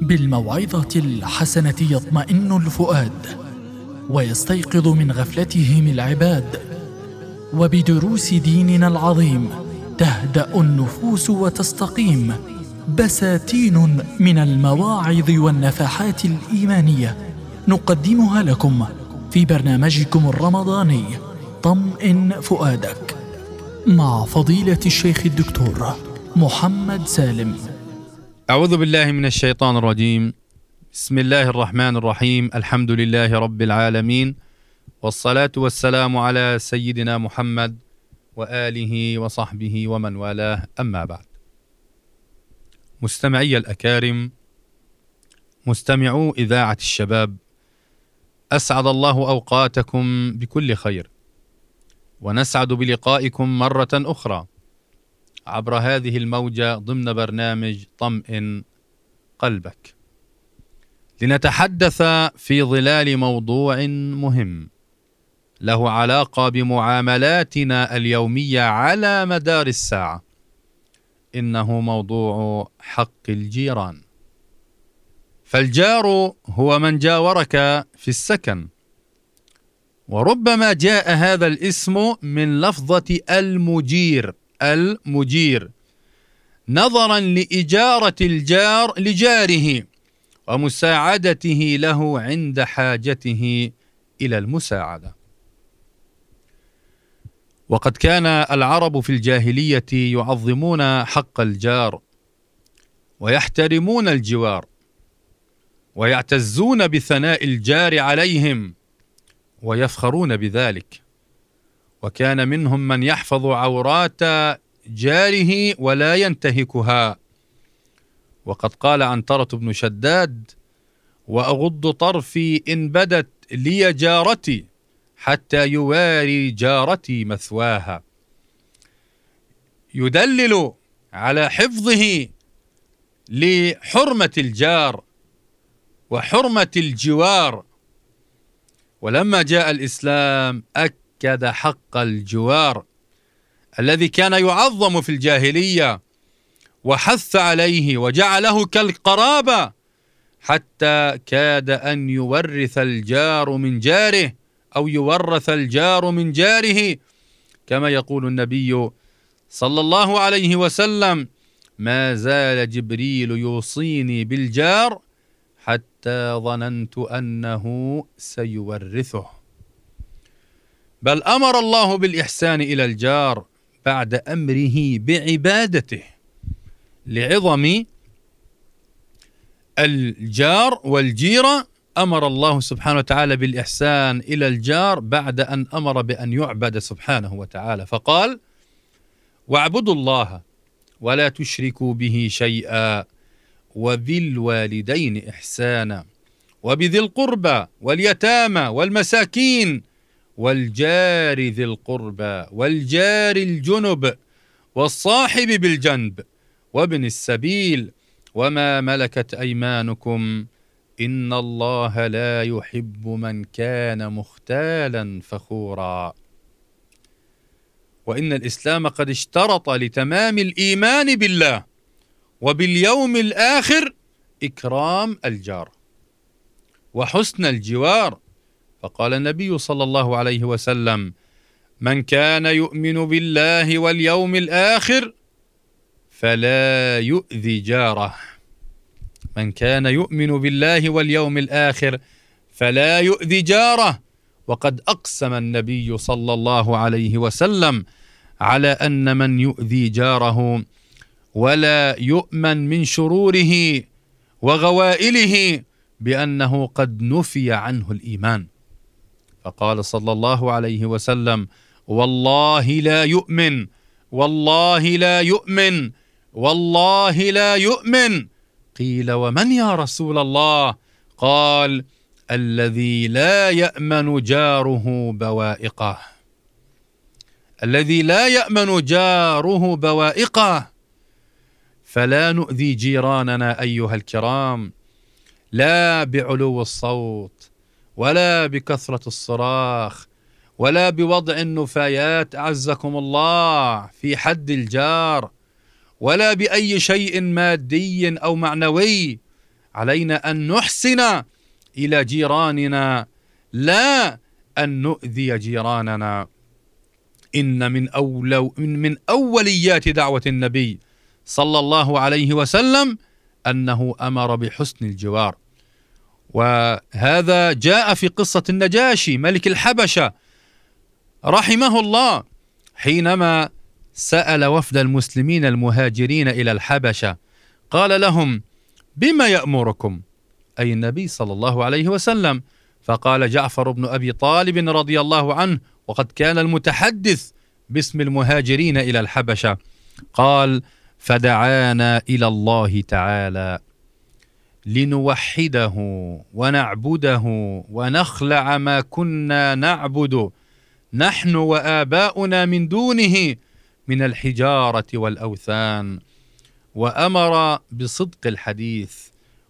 بالموعظة الحسنة يطمئن الفؤاد ويستيقظ من غفلتهم العباد. وبدروس ديننا العظيم تهدأ النفوس وتستقيم. بساتين من المواعظ والنفحات الإيمانية نقدمها لكم في برنامجكم الرمضاني طمئن فؤادك. مع فضيلة الشيخ الدكتور محمد سالم. أعوذ بالله من الشيطان الرجيم. بسم الله الرحمن الرحيم. الحمد لله رب العالمين. والصلاة والسلام على سيدنا محمد وآله وصحبه ومن والاه. أما بعد. مستمعي الأكارم مستمعو إذاعة الشباب أسعد الله أوقاتكم بكل خير. ونسعد بلقائكم مرة أخرى. عبر هذه الموجة ضمن برنامج طمئن قلبك. لنتحدث في ظلال موضوع مهم له علاقة بمعاملاتنا اليومية على مدار الساعة. إنه موضوع حق الجيران. فالجار هو من جاورك في السكن. وربما جاء هذا الاسم من لفظة المجير. المجير نظرا لإجارة الجار لجاره ومساعدته له عند حاجته إلى المساعدة. وقد كان العرب في الجاهلية يعظمون حق الجار ويحترمون الجوار ويعتزون بثناء الجار عليهم ويفخرون بذلك. وكان منهم من يحفظ عورات جاره ولا ينتهكها. وقد قال عنترة بن شداد وأغض طرفي إن بدت لي جارتي حتى يواري جارتي مثواها. يدلل على حفظه لحرمة الجار وحرمة الجوار. ولما جاء الإسلام أكد حق الجوار الذي كان يعظم في الجاهلية وحث عليه وجعله كالقرابة حتى كاد أن يورث الجار من جاره أو يورث الجار من جاره كما يقول النبي صلى الله عليه وسلم ما زال جبريل يوصيني بالجار حتى ظننت أنه سيورثه. بل أمر الله بالإحسان إلى الجار بعد أمره بعبادته لعظم الجار والجيره أمر الله سبحانه وتعالى بالإحسان إلى الجار بعد أن أمر بأن يعبد سبحانه وتعالى. فقال واعبدوا الله ولا تشركوا به شيئا وبالوالدين إحسانا وبذي القربى واليتامى والمساكين والجار ذي القربى والجار الجنب والصاحب بالجنب وابن السبيل وما ملكت أيمانكم إن الله لا يحب من كان مختالا فخورا. وإن الإسلام قد اشترط لتمام الإيمان بالله وباليوم الآخر إكرام الجار وحسن الجوار فقال النبي صلى الله عليه وسلم من كان يؤمن بالله واليوم الآخر فلا يؤذي جاره. من كان يؤمن بالله واليوم الآخر فلا يؤذي جاره. وقد أقسم النبي صلى الله عليه وسلم على أن من يؤذي جاره ولا يؤمن من شروره وغوائله بأنه قد نفي عنه الإيمان. فقال صلى الله عليه وسلم والله لا يؤمن والله لا يؤمن والله لا يؤمن. قيل ومن يا رسول الله؟ قال الذي لا يأمن جاره بوائقه. الذي لا يأمن جاره بوائقه. فلا نؤذي جيراننا أيها الكرام لا بعلو الصوت ولا بكثرة الصراخ ولا بوضع النفايات أعزكم الله في حد الجار ولا بأي شيء مادي أو معنوي. علينا أن نحسن إلى جيراننا لا أن نؤذي جيراننا. إن من اولو من أوليات دعوة النبي صلى الله عليه وسلم أنه أمر بحسن الجوار. وهذا جاء في قصة النجاشي ملك الحبشة. رحمه الله. حينما سأل وفد المسلمين المهاجرين إلى الحبشة قال لهم بما يأمركم؟ أي النبي صلى الله عليه وسلم. فقال جعفر بن أبي طالب رضي الله عنه وقد كان المتحدث باسم المهاجرين إلى الحبشة. قال فدعانا إلى الله تعالى. لنوحده ونعبده ونخلع ما كنا نعبد. نحن وآباؤنا من دونه من الحجارة والأوثان. وأمر بصدق الحديث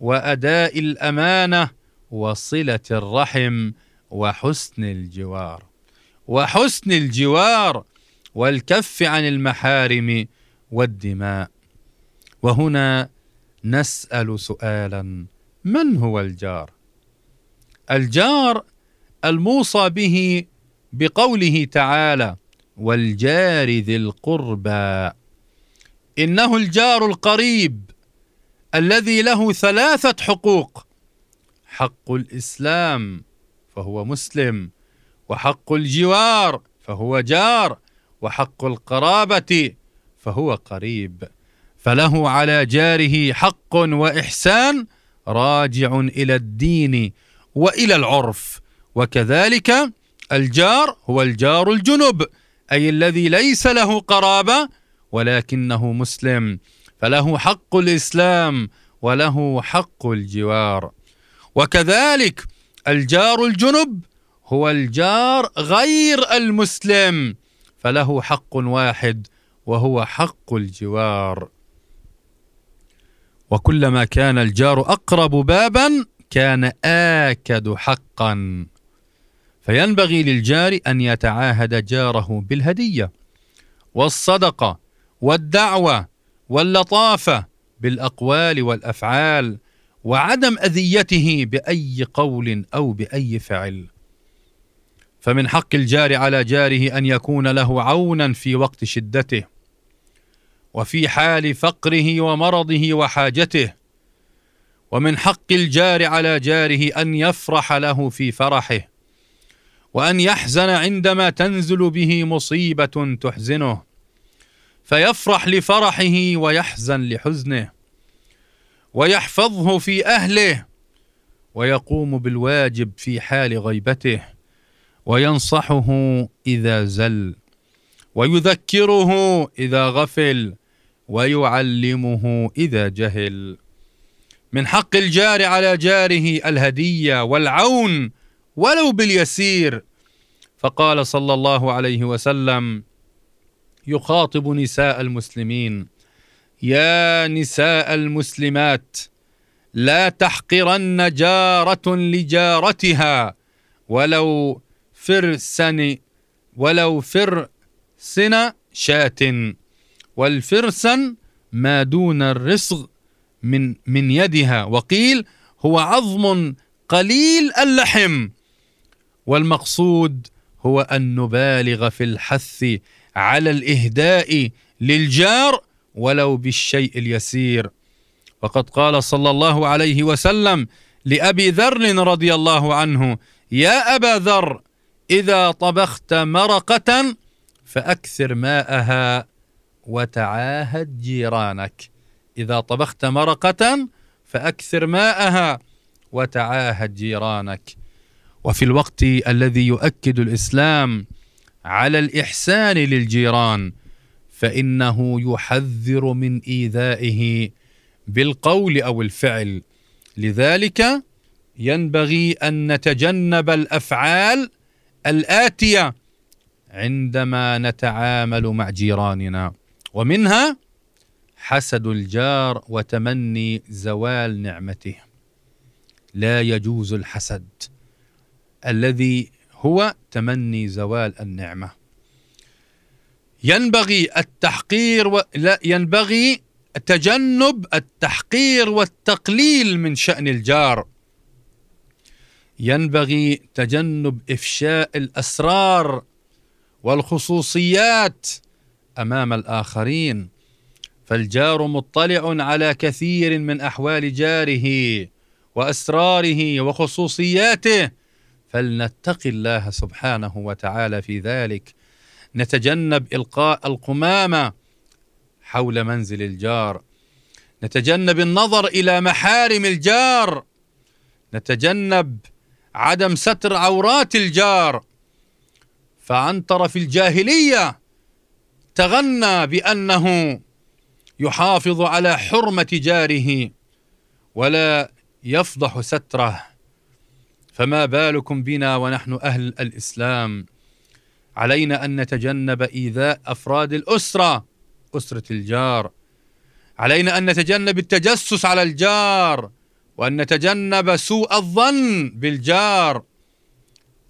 وأداء الأمانة وصلة الرحم وحسن الجوار. وحسن الجوار والكف عن المحارم والدماء. وهنا نسأل سؤالا من هو الجار؟ الجار الموصى به بقوله تعالى والجار ذي القربى إنه الجار القريب الذي له ثلاثة حقوق حق الإسلام فهو مسلم وحق الجوار فهو جار وحق القرابة فهو قريب. فله على جاره حق وإحسان راجع إلى الدين وإلى العرف. وكذلك الجار هو الجار الجنب أي الذي ليس له قرابة ولكنه مسلم. فله حق الإسلام وله حق الجوار. وكذلك الجار الجنب هو الجار غير المسلم فله حق واحد وهو حق الجوار. وكلما كان الجار أقرب بابا كان آكد حقا. فينبغي للجار أن يتعاهد جاره بالهدية والصدقة والدعوة واللطافة بالأقوال والأفعال وعدم أذيته بأي قول أو بأي فعل. فمن حق الجار على جاره أن يكون له عونا في وقت شدته. وفي حال فقره ومرضه وحاجته ومن حق الجار على جاره أن يفرح له في فرحه وأن يحزن عندما تنزل به مصيبة تحزنه فيفرح لفرحه ويحزن لحزنه ويحفظه في أهله ويقوم بالواجب في حال غيبته وينصحه إذا زل. ويذكره إذا غفل ويعلمه إذا جهل. من حق الجار على جاره الهديه والعون ولو باليسير. فقال صلى الله عليه وسلم يخاطب نساء المسلمين يا نساء المسلمات لا تحقرن جارة لجارتها ولو فرسن ولو فرسن شاة والفرسن ما دون الرسغ من من يدها. وقيل هو عظم قليل اللحم والمقصود هو أن نبالغ في الحث على الإهداء للجار ولو بالشيء اليسير. وقد قال صلى الله عليه وسلم لأبي ذر رضي الله عنه يا أبا ذر إذا طبخت مرقة فأكثر ماءها وتعاهد جيرانك. إذا طبخت مرقة فأكثر ماءها وتعاهد جيرانك. وفي الوقت الذي يؤكد الإسلام على الإحسان للجيران فإنه يحذر من إيذائه بالقول أو الفعل. لذلك ينبغي أن نتجنب الأفعال الآتية عندما نتعامل مع جيراننا ومنها حسد الجار وتمني زوال نعمته. لا يجوز الحسد الذي هو تمني زوال النعمة. ينبغي التحقير و... لا ينبغي تجنب التحقير والتقليل من شأن الجار. ينبغي تجنب إفشاء الأسرار والخصوصيات أمام الآخرين فالجار مطلع على كثير من أحوال جاره وأسراره وخصوصياته فلنتقي الله سبحانه وتعالى في ذلك. نتجنب إلقاء القمامة حول منزل الجار. نتجنب النظر إلى محارم الجار. نتجنب عدم ستر عورات الجار. فعنتر في الجاهلية تغنى بأنه يحافظ على حرمة جاره ولا يفضح ستره. فما بالكم بنا ونحن أهل الإسلام؟ علينا أن نتجنب إيذاء أفراد الأسرة أسرة الجار. علينا أن نتجنب التجسس على الجار وأن نتجنب سوء الظن بالجار.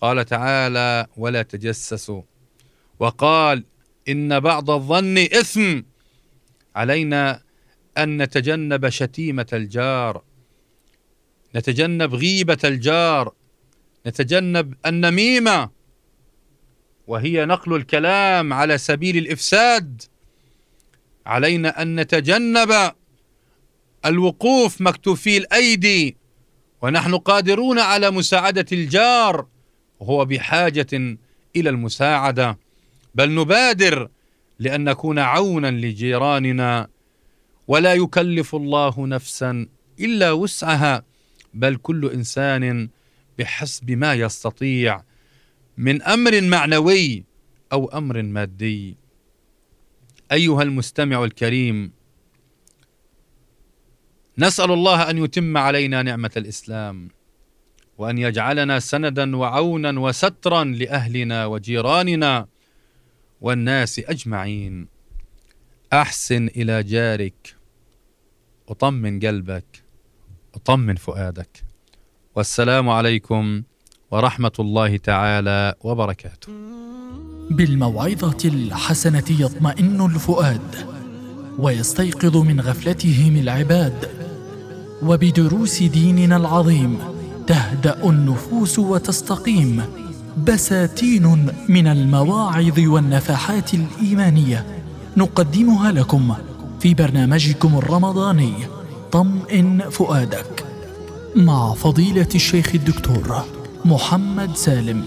قال تعالى ولا تجسسوا. وقال إن بعض الظن إثم. علينا أن نتجنب شتيمة الجار. نتجنب غيبة الجار. نتجنب النميمة. وهي نقل الكلام على سبيل الإفساد. علينا أن نتجنب الوقوف مكتوفي الأيدي. ونحن قادرون على مساعدة الجار. وهو بحاجة إلى المساعدة. بل نبادر لأن نكون عونا لجيراننا ولا يكلف الله نفسا إلا وسعها بل كل إنسان بحسب ما يستطيع من أمر معنوي أو أمر مادي. أيها المستمع الكريم نسأل الله أن يتم علينا نعمة الإسلام. وأن يجعلنا سندا وعونا وسترا لأهلنا وجيراننا والناس أجمعين. أحسن إلى جارك. أطمن قلبك. أطمن فؤادك. والسلام عليكم ورحمة الله تعالى وبركاته. بالموعظة الحسنة يطمئن الفؤاد ويستيقظ من غفلتهم العباد. وبدروس ديننا العظيم تهدأ النفوس وتستقيم. بساتين من المواعظ والنفحات الإيمانية نقدمها لكم في برنامجكم الرمضاني طمئن فؤادك مع فضيلة الشيخ الدكتور محمد سالم.